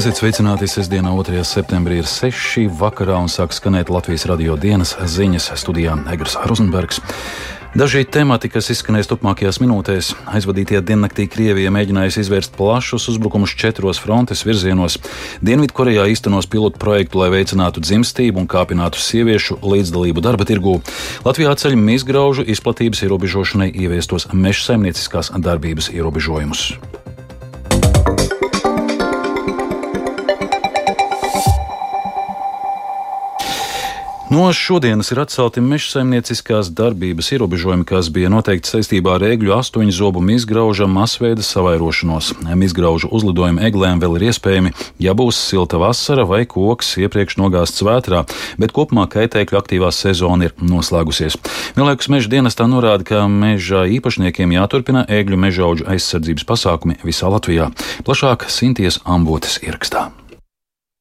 Esiet sveicināti sestdienā, 2. septembrī ir 6. vakarā un sāk skanēt Latvijas radio dienas ziņas studijā Egars Rozenbergs. Daži temati, kas izskanēs turpmākajās minūtēs, aizvadītajā diennaktī Krievija mēģinājusi izvērst plašus uzbrukumus četros frontes virzienos. Dienvidkorejā īstenos pilotu projektu, lai veicinātu dzimstību un kāpinātu sieviešu līdzdalību darba tirgū. Latvijā ceļ mizgraužu izplatības ierobežošanai ieviestos meža saimnieciskās darbības ierobežojumus. No šodienas ir atcelti meža saimnieciskās darbības ierobežojumi, kas bija noteikti saistībā ar egļu astoņu zobu izgrauža masveida savairošanos. Izgraužu uzlidojumi eglēm vēl ir iespējami, ja būs silta vasara vai koks iepriekš nogāzts vētrā, bet kopumā kaitēkļu aktīvā sezona ir noslēgusies. Vienlaikus meža dienestā norāda, ka meža īpašniekiem jāturpina egļu mežauģu aizsardzības pasākumi visā Latvijā. Plašāk Sinties Ambotes ierakstā.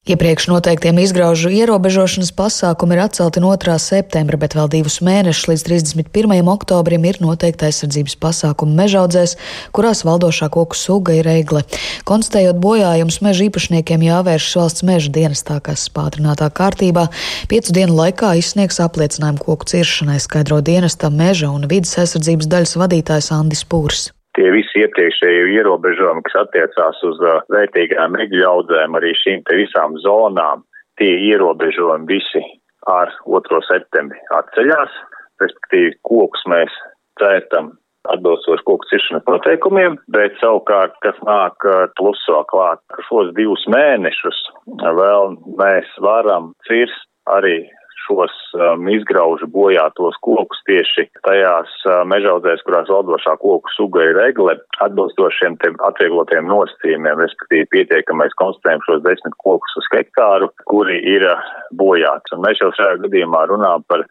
Iepriekš noteiktiem izgraužu ierobežošanas pasākumi ir atcelti no 2. septembra, bet vēl divus mēnešus līdz 31. oktobrim ir noteikta aizsardzības pasākumi mežaudzēs, kurās valdošā koku suga ir eigle. Konstatējot bojājumus, meža īpašniekiem jāvēršas valsts meža dienestā, kas pātrinātā kārtībā piecu dienu laikā izsniegs apliecinājumu koku ciršanai, skaidro dienesta meža un vidas aizsardzības daļas vadītājs Andis Pūrs tie visi iepriekšēji ierobežojumi, kas attiecās uz uh, vērtīgām egļu audzēm, arī šīm te visām zonām, tie ierobežojumi visi ar 2. septembri atceļās, respektīvi kokus mēs cērtam atbilstoši koku ciršanas noteikumiem, bet savukārt, kas nāk uh, plusā klāt, šos divus mēnešus vēl mēs varam cirst arī šos um, izgraužu bojātos kokus tieši tajās uh, mežaudzēs, kurās valdošā koku suga ir regle, atbilstošiem atvieglotiem nosacījumiem, respektīvi pietiekamais konstatējums šos desmit kokus uz hektāru, kuri ir uh, bojāti. Un mēs jau šajā gadījumā runājam par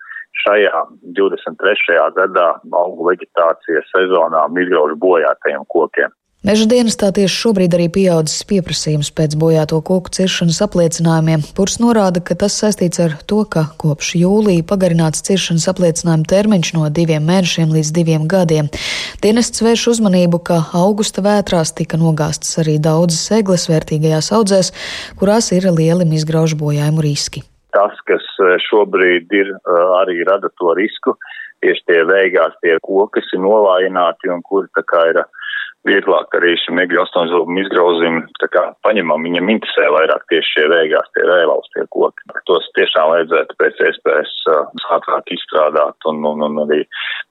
šajā 23. gadā augu veģetācijas sezonā izgraužu bojātajiem kokiem. Meža dienestā tieši šobrīd arī pieaudzis pieprasījums pēc bojāto koku ciršanas apliecinājumiem. Purs norāda, ka tas saistīts ar to, ka kopš jūlija pagarināts ciršanas apliecinājuma termiņš no diviem mēnešiem līdz diviem gadiem. Dienests vērš uzmanību, ka augusta vētrās tika nogāstas arī daudzas egles vērtīgajās audzēs, kurās ir lieli izgraužu bojājumu riski. Tas, kas eh, šobrīd ir, eh, arī rada to risku, tieši tie veigās tie koki, kas ir novājināti un kuri tā kā ir vieglāk arī šim egļu astoņzobu izgrauzim, tā kā paņemam, viņam interesē vairāk tieši šie vēgās, tie vēlaustie koki. Tos tiešām vajadzētu pēc iespējas uh, ātrāk izstrādāt un, un, un arī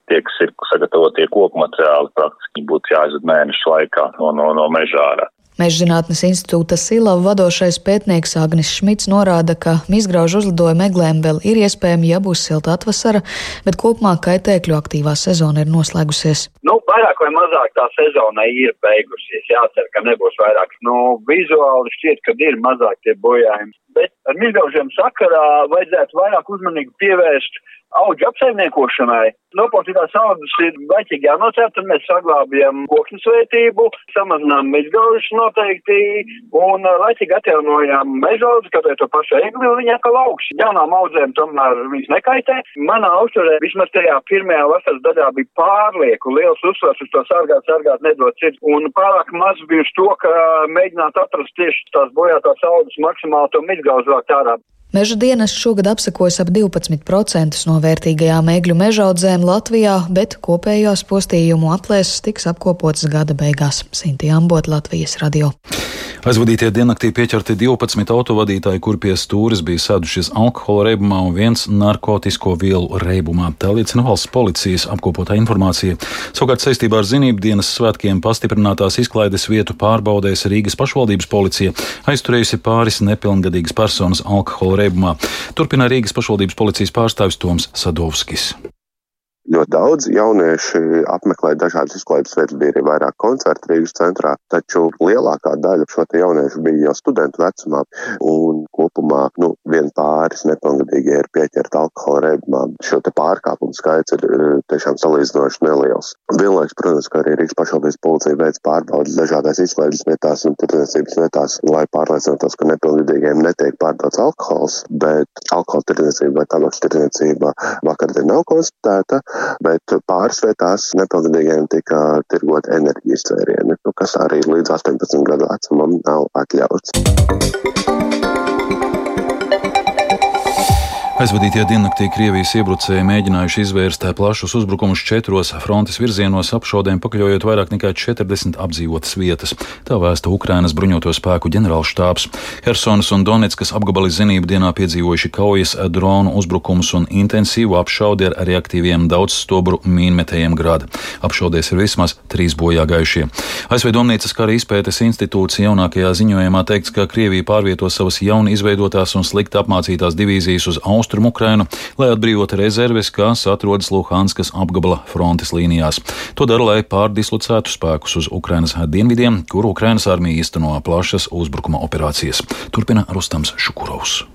tie, kas ir sagatavotie koku materiāli, praktiski būtu jāizved mēnešu laikā no, no, no mežā ārā. Mežzinātnes institūta Silava vadošais pētnieks Agnis Šmits norāda, ka izgraužu uzlidojumu eglēm vēl ir iespējami, ja būs silta atvasara, bet kopumā kaitēkļu aktīvā sezona ir noslēgusies. Nu, vairāk vai mazāk tā sezona ir beigusies. Jācer, ka nebūs vairāk. Nu, vizuāli šķiet, ka ir mazāk tie bojājumi. Bet ar izgraužiem sakarā vajadzētu vairāk uzmanību pievērst auga apsaimniekošanai. Nopotītās augas ir baļķīgi jānocērt, un mēs saglābjam koknes vērtību, samazinām izgaužus noteikti, un laicīgi atjaunojam mežaudzes, kā to pašu egli, un viņa atkal augsts. Jaunām audzēm tomēr viņas nekaitē. Manā uzturē vismaz tajā pirmajā vasaras daļā bija pārlieku liels uzsvars uz to sargāt, sargāt, nedot citu, un pārāk maz bija uz to, ka mēģināt atrast tieši tās bojātās audzes maksimāli to izgaužu vākt ārā. Meža dienas šogad apsekojas ap 12% no vērtīgajām egļu mežaudzēm Latvijā, bet kopējās postījumu aplēses tiks apkopotas gada beigās. Sinti Ambot, Latvijas radio. Aizvadītie diennaktī pieķerti 12 autovadītāji, kur pie stūres bija sēdušies alkohola reibumā un viens narkotisko vielu reibumā. Tā liecina valsts policijas apkopotā informācija. Savukārt saistībā ar zinību dienas svētkiem pastiprinātās izklaides vietu pārbaudēs Rīgas pašvaldības policija, aizturējusi pāris nepilngadīgas personas alkohola reibumā. Turpina Rīgas pašvaldības policijas pārstāvis Toms Sadovskis. Ļoti daudz jaunieši apmeklē dažādas izklaides vietas, bija arī vairāk koncertu Rīgas centrā, taču lielākā daļa šo jauniešu bija jau studentu vecumā, un kopumā nu, vien pāris nepilngadīgie ir pieķerti alkohola reibumām. Šo te pārkāpumu skaits ir tiešām salīdzinoši neliels. Vienlaiks, protams, ka arī Rīgas pašvaldības policija veids pārbaudas dažādās izklaides vietās un tirdzniecības vietās, lai pārliecinātos, ka nepilngadīgiem netiek pārdots alkohols, bet alkohola tirdzniecība vai tabaks tirdzniecība vakardien nav konstatēta, bet pāris vietās nepilngadīgiem tika tirgot enerģijas dzērieni, nu, kas arī līdz 18 gadu vecumam nav atļauts. Aizvadītajā diennaktī Krievijas iebrucēji mēģinājuši izvērst plašus uzbrukumus četros frontes virzienos, apšaudēm pakļaujot vairāk nekā 40 apdzīvotas vietas. Tā vēsta Ukrainas bruņoto spēku ģenerālštābs. Helsonas un Donetskas apgabali zinību dienā piedzīvojuši kaujas dronu uzbrukumus un intensīvu apšaudi ar reaktīviem daudzstobru mīnmetējiem grāda. Apšaudēs ir vismaz trīs bojā gājušie. ASV Domnīcas kara izpētes institūts jaunākajā ziņojumā teikts, ka Krievija pārvieto savas jauni izveidotās un slikti apmācītās divīzijas uz austrumu austrumu Ukrainu, lai atbrīvotu rezerves, kas atrodas Luhanskas apgabala frontes līnijās. To dara, lai pārdislocētu spēkus uz Ukrainas dienvidiem, kur Ukrainas armija īsteno plašas uzbrukuma operācijas. Turpina Rustams Šukurovs.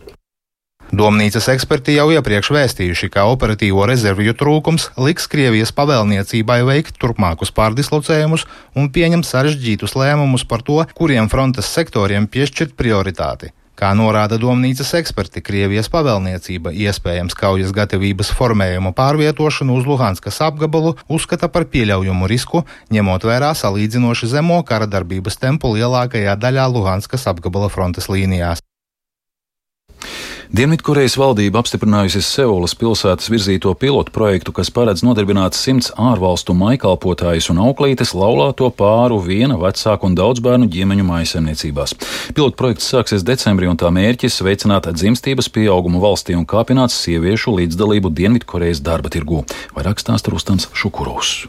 Domnīcas eksperti jau iepriekš vēstījuši, ka operatīvo rezervju trūkums liks Krievijas pavēlniecībai veikt turpmākus pārdislocējumus un pieņemt sarežģītus lēmumus par to, kuriem frontes sektoriem piešķirt prioritāti. Kā norāda domnīcas eksperti, Krievijas pavēlniecība iespējams kaujas gatavības formējumu pārvietošanu uz Luhanskas apgabalu uzskata par pieļaujumu risku, ņemot vērā salīdzinoši zemo kara darbības tempu lielākajā daļā Luhanskas apgabala frontes līnijās. Dienvidkorejas valdība apstiprinājusi Seulas pilsētas virzīto pilotu projektu, kas paredz nodarbināt simts ārvalstu maikalpotājus un auklītes laulāto pāru viena vecāku un daudz bērnu ģimeņu mājasemniecībās. Pilotu projekts sāksies decembrī un tā mērķis veicināt dzimstības pieaugumu valstī un kāpināt sieviešu līdzdalību Dienvidkorejas darba tirgū. Vairāk stāsta Rustams Šukurovs.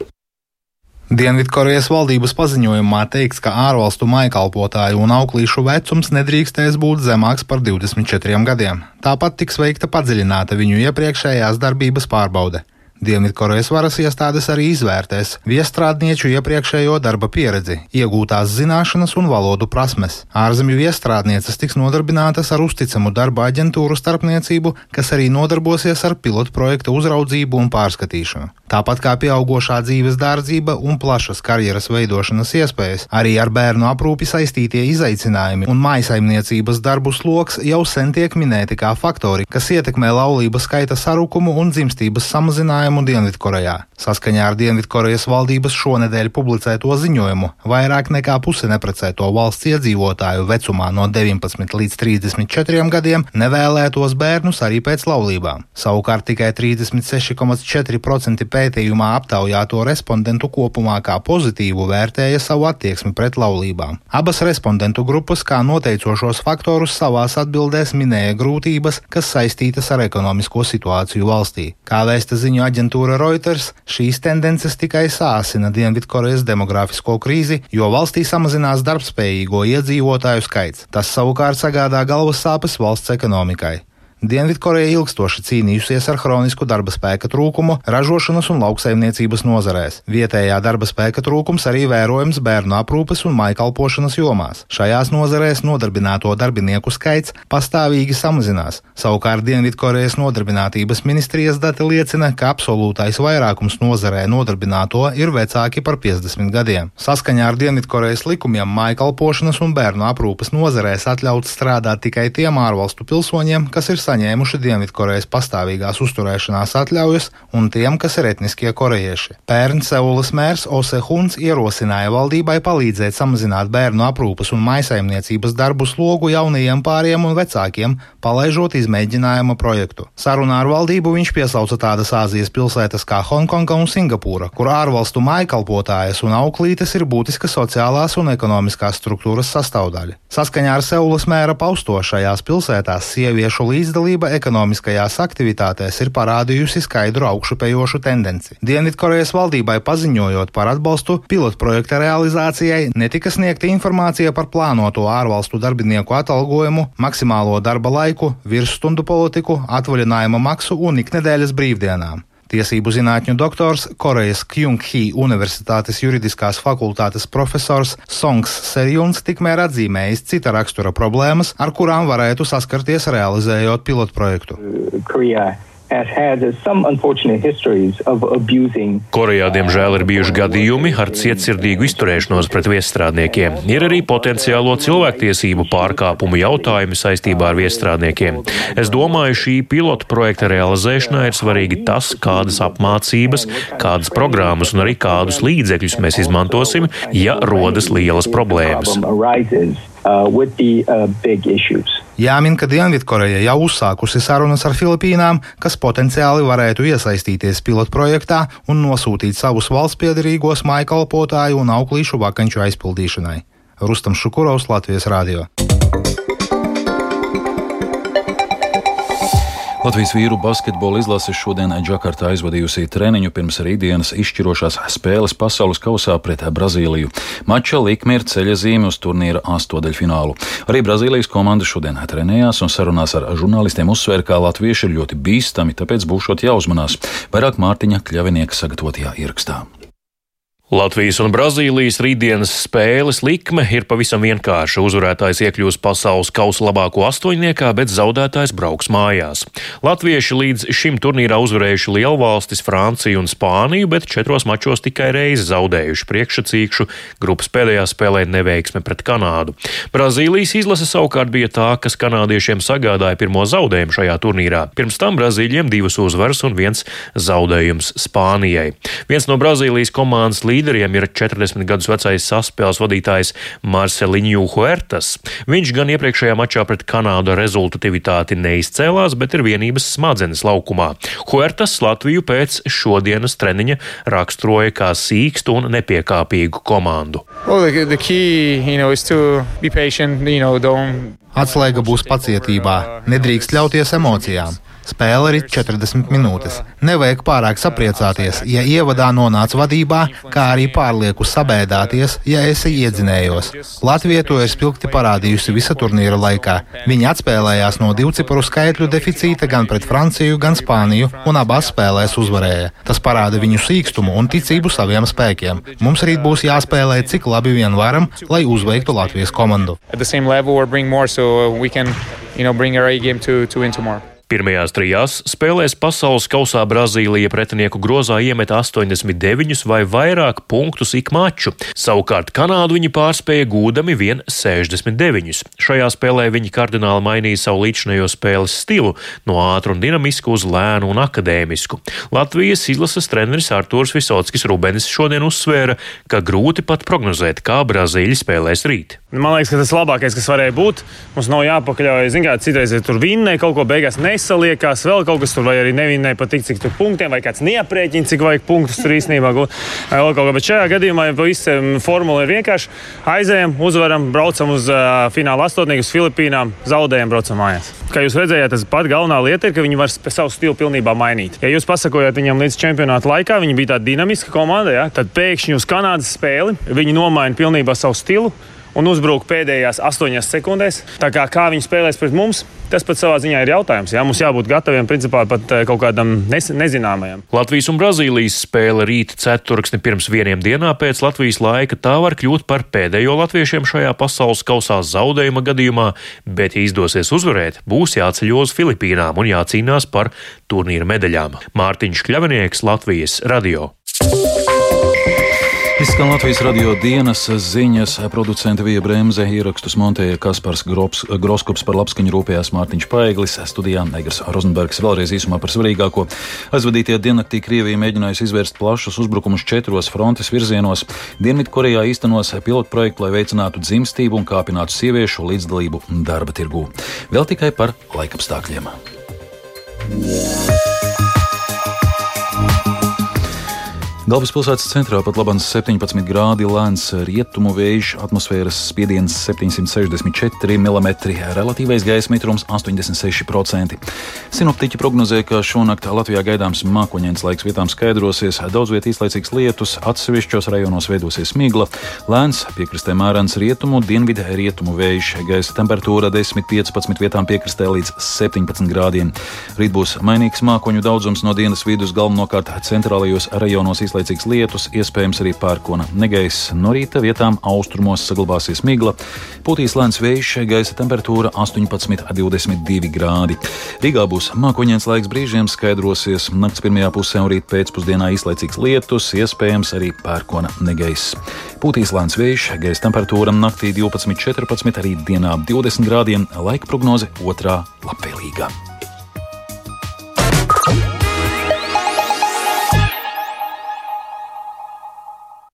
Dienvidkorejas valdības paziņojumā teikts, ka ārvalstu maikalpotāju un auklīšu vecums nedrīkstēs būt zemāks par 24 gadiem. Tāpat tiks veikta padziļināta viņu iepriekšējās darbības pārbaude. Dienvidkorejas varas iestādes arī izvērtēs viestrādnieču iepriekšējo darba pieredzi, iegūtās zināšanas un valodu prasmes. Ārzemju viestrādnieces tiks nodarbinātas ar uzticamu darba aģentūru starpniecību, kas arī nodarbosies ar pilotu projekta uzraudzību un pārskatīšanu. Tāpat kā pieaugušā dzīves dārdzība un plašas karjeras veidošanas iespējas, arī ar bērnu aprūpi saistītie izaicinājumi un mājasaimniecības darbu sloks jau sen tiek minēti kā faktori, kas ietekmē laulības skaita sarukumu un dzimstības samazinājumu risinājumu Dienvidkorejā. Saskaņā ar Dienvidkorejas valdības šonedēļ publicēto ziņojumu, vairāk nekā puse neprecēto valsts iedzīvotāju vecumā no 19 līdz 34 gadiem nevēlētos bērnus arī pēc laulībām. Savukārt tikai 36,4% pētījumā aptaujāto respondentu kopumā kā pozitīvu vērtēja savu attieksmi pret laulībām. Abas respondentu grupas kā noteicošos faktorus savās atbildēs minēja grūtības, kas saistītas ar ekonomisko situāciju valstī. Kā vēsta ziņu aģentūra Reuters, šīs tendences tikai sāsina Dienvidkorejas demografisko krīzi, jo valstī samazinās darbspējīgo iedzīvotāju skaits. Tas savukārt sagādā galvas sāpes valsts ekonomikai. Dienvidkoreja ilgstoši cīnījusies ar hronisku darba spēka trūkumu ražošanas un lauksaimniecības nozarēs. Vietējā darba spēka trūkums arī vērojams bērnu aprūpes un maikalpošanas jomās. Šajās nozarēs nodarbināto darbinieku skaits pastāvīgi samazinās. Savukārt Dienvidkorejas nodarbinātības ministrijas dati liecina, ka absolūtais vairākums nozarē nodarbināto ir vecāki par 50 gadiem. Saskaņā ar Dienvidkorejas likumiem maikalpošanas un bērnu aprūpes nozarēs atļauts strādāt tikai tiem ārvalstu pilsoņiem, kas ir saņemti saņēmuši Dienvidkorejas pastāvīgās uzturēšanās atļaujas un tiem, kas ir etniskie korejieši. Pērn Seulas mērs Ose Huns ierosināja valdībai palīdzēt samazināt bērnu aprūpas un maisaimniecības darbu slogu jaunajiem pāriem un vecākiem, palaižot izmēģinājuma projektu. Sarunā ar valdību viņš piesauca tādas Āzijas pilsētas kā Hongkonga un Singapūra, kur ārvalstu mājkalpotājas un auklītes ir būtiska sociālās un ekonomiskās struktūras sastāvdaļa. Saskaņā ar Seulas mēra pausto šajās pilsētās sieviešu līdzdalību līdzdalība ekonomiskajās aktivitātēs ir parādījusi skaidru augšupejošu tendenci. Dienvidkorejas valdībai paziņojot par atbalstu pilotprojekta realizācijai, netika sniegta informācija par plānoto ārvalstu darbinieku atalgojumu, maksimālo darba laiku, virsstundu politiku, atvaļinājuma maksu un iknedēļas brīvdienām. Tiesību zinātņu doktors, Korejas Kyunghī Universitātes juridiskās fakultātes profesors Songs Serjuns tikmēr atzīmējis cita rakstura problēmas, ar kurām varētu saskarties realizējot pilotprojektu. Korea Korejā, diemžēl, ir bijuši gadījumi ar cietsirdīgu izturēšanos pret viesstrādniekiem. Ir arī potenciālo cilvēktiesību pārkāpumu jautājumi saistībā ar viesstrādniekiem. Es domāju, šī pilota projekta realizēšanā ir svarīgi tas, kādas apmācības, kādas programmas un arī kādus līdzekļus mēs izmantosim, ja rodas lielas problēmas. Uh, uh, Jāmin, ka Dienvidkoreja jau uzsākusi sarunas ar Filipīnām, kas potenciāli varētu iesaistīties pilotprojektā un nosūtīt savus valsts piedarīgos mājkalpotāju un auklīšu vakanču aizpildīšanai. Rustam Šukurovs, Latvijas Rādio. Latvijas vīru basketbola izlase šodien Džakartā aizvadījusi treniņu pirms rītdienas izšķirošās spēles pasaules kausā pret Brazīliju. Mača likme ir ceļa zīme uz turnīra astodaļfinālu. Arī Brazīlijas komanda šodien trenējās un sarunās ar žurnālistiem uzsvēra, ka latvieši ir ļoti bīstami, tāpēc būšot jāuzmanās. Vairāk Mārtiņa Kļavinieka sagatavotajā ierakstā. Latvijas un Brazīlijas rītdienas spēles likme ir pavisam vienkārša. Uzvarētājs iekļūs pasaules kausa labāko astoņniekā, bet zaudētājs brauks mājās. Latvieši līdz šim turnīrā uzvarējuši lielvalstis Franciju un Spāniju, bet četros mačos tikai reizi zaudējuši priekšsacīkšu grupas pēdējā spēlē neveiksme pret Kanādu. Brazīlijas izlase savukārt bija tā, kas kanādiešiem sagādāja pirmo zaudējumu šajā turnīrā. Pirms tam Brazīļiem divas uzvaras un viens zaudējums Spānijai. Viens no Brazīlijas komandas līderiem līderiem ir 40 gadus vecais saspēles vadītājs Marceliņu Huertas. Viņš gan iepriekšējā mačā pret Kanādu rezultatīvitāti neizcēlās, bet ir vienības smadzenes laukumā. Huertas Latviju pēc šodienas treniņa raksturoja kā sīkstu un nepiekāpīgu komandu. Well, the, the key, you know, patient, you know, Atslēga būs pacietībā, nedrīkst ļauties emocijām. Spēle ir 40 minūtes. Nevajag pārāk sapriecāties, ja ievadā nonāc vadībā, kā arī pārlieku sabēdāties, ja esi iedzinējos. Latvija to ir spilgti parādījusi visa turnīra laikā. Viņi atspēlējās no divciparu skaitļu deficīta gan pret Franciju, gan Spāniju, un abās spēlēs uzvarēja. Tas parāda viņu sīkstumu un ticību saviem spēkiem. Mums rīt būs jāspēlē cik labi vien varam, lai uzveiktu Latvijas komandu. More, so can, you know, bring our A game to, to win tomorrow. Pirmajās trijās spēlēs pasaules kausā Brazīlija pretinieku grozā iemeta 89 vai vairāk punktus ik maču, savukārt Kanādu viņi pārspēja gūdami vien 69. Šajā spēlē viņi kardināli mainīja savu līdzinējo spēles stilu no ātru un dinamisku uz lēnu un akadēmisku. Latvijas izlases treneris Artūrs Visockis Rubenis šodien uzsvēra, ka grūti pat prognozēt, kā Brazīļi spēlēs rīt. Man liekas, ka tas labākais, kas varēja būt, mums nav jāpakaļaujas. Zinām, citreiz ja tur vinnē kaut ko beigās ne nesaliekās, vēl kaut kas tur, vai arī nevienai patīk, cik tur punktiem, vai kāds neaprēķina, cik vajag punktus tur īstenībā gūt. Bet šajā gadījumā ja visiem formula ir vienkārši aizējam, uzvaram, braucam uz uh, fināla astotnieku, uz Filipīnām, zaudējam, braucam mājās. Kā jūs redzējāt, tas pat galvenā lieta ir, ka viņi var savu stilu pilnībā mainīt. Ja jūs pasakojat viņam līdz čempionāta laikā, viņi bija tāda dinamiska komanda, ja, tad pēkšņi uz Kanādas spēli viņi nomaina pilnībā savu stilu un uzbruk pēdējās astoņās sekundēs. Tā kā, kā viņi spēlēs pret mums, tas pat savā ziņā ir jautājums. Jā, mums jābūt gataviem principā pat eh, kaut kādam nezināmajam. Latvijas un Brazīlijas spēle rīt ceturksni pirms vieniem dienā pēc Latvijas laika tā var kļūt par pēdējo latviešiem šajā pasaules kausā zaudējuma gadījumā, bet, ja izdosies uzvarēt, būs jāceļo uz Filipīnām un jācīnās par turnīra medaļām. Mārtiņš Kļavinieks, Latvijas radio. Izskan Latvijas radio dienas ziņas, producenta Vija Bremse, ierakstus montēja Kaspars Grops, Groskops par labskaņu rūpējās Mārtiņš Paeglis, studijā Negras Rozenbergs vēlreiz īsumā par svarīgāko. Aizvadītie diennaktī Krievija mēģinājusi izvērst plašus uzbrukumus četros frontes virzienos. Dienvidkorejā īstenos pilotprojektu, lai veicinātu dzimstību un kāpinātu sieviešu līdzdalību darba tirgū. Vēl tikai par laikapstākļiem. Yeah. Galvaspilsētas centrā pat labans 17 grādi lēns rietumu vējš, atmosfēras spiediens 764 mm, relatīvais gaisa mitrums 86%. Sinoptiķi prognozē, ka šonakt Latvijā gaidāms mākoņdienas laiks vietām skaidrosies, daudz vietā īslaicīgs lietus, atsevišķos rajonos veidosies migla, lēns piekrastē mērens rietumu, dienvidu rietumu vējš, gaisa temperatūra 10-15 vietām piekrastē līdz 17 grādiem. Rīt būs mainīgs mākoņu daudzums no dienas vidus galvenokārt centrālajos rajonos īslaicīgs lietus, iespējams arī pērkona negaiss. No rīta vietām austrumos saglabāsies migla, pūtīs lēns vējš, gaisa temperatūra 18,22 grādi. Rīgā būs mākoņdienas laiks brīžiem skaidrosies, nakts pirmajā pusē un rīt pēcpusdienā īslaicīgs lietus, iespējams arī pērkona negaiss. Pūtīs lēns vējš, gaisa temperatūra naktī 12,14, arī dienā 20 grādiem, laika prognoze otrā labvēlīgā.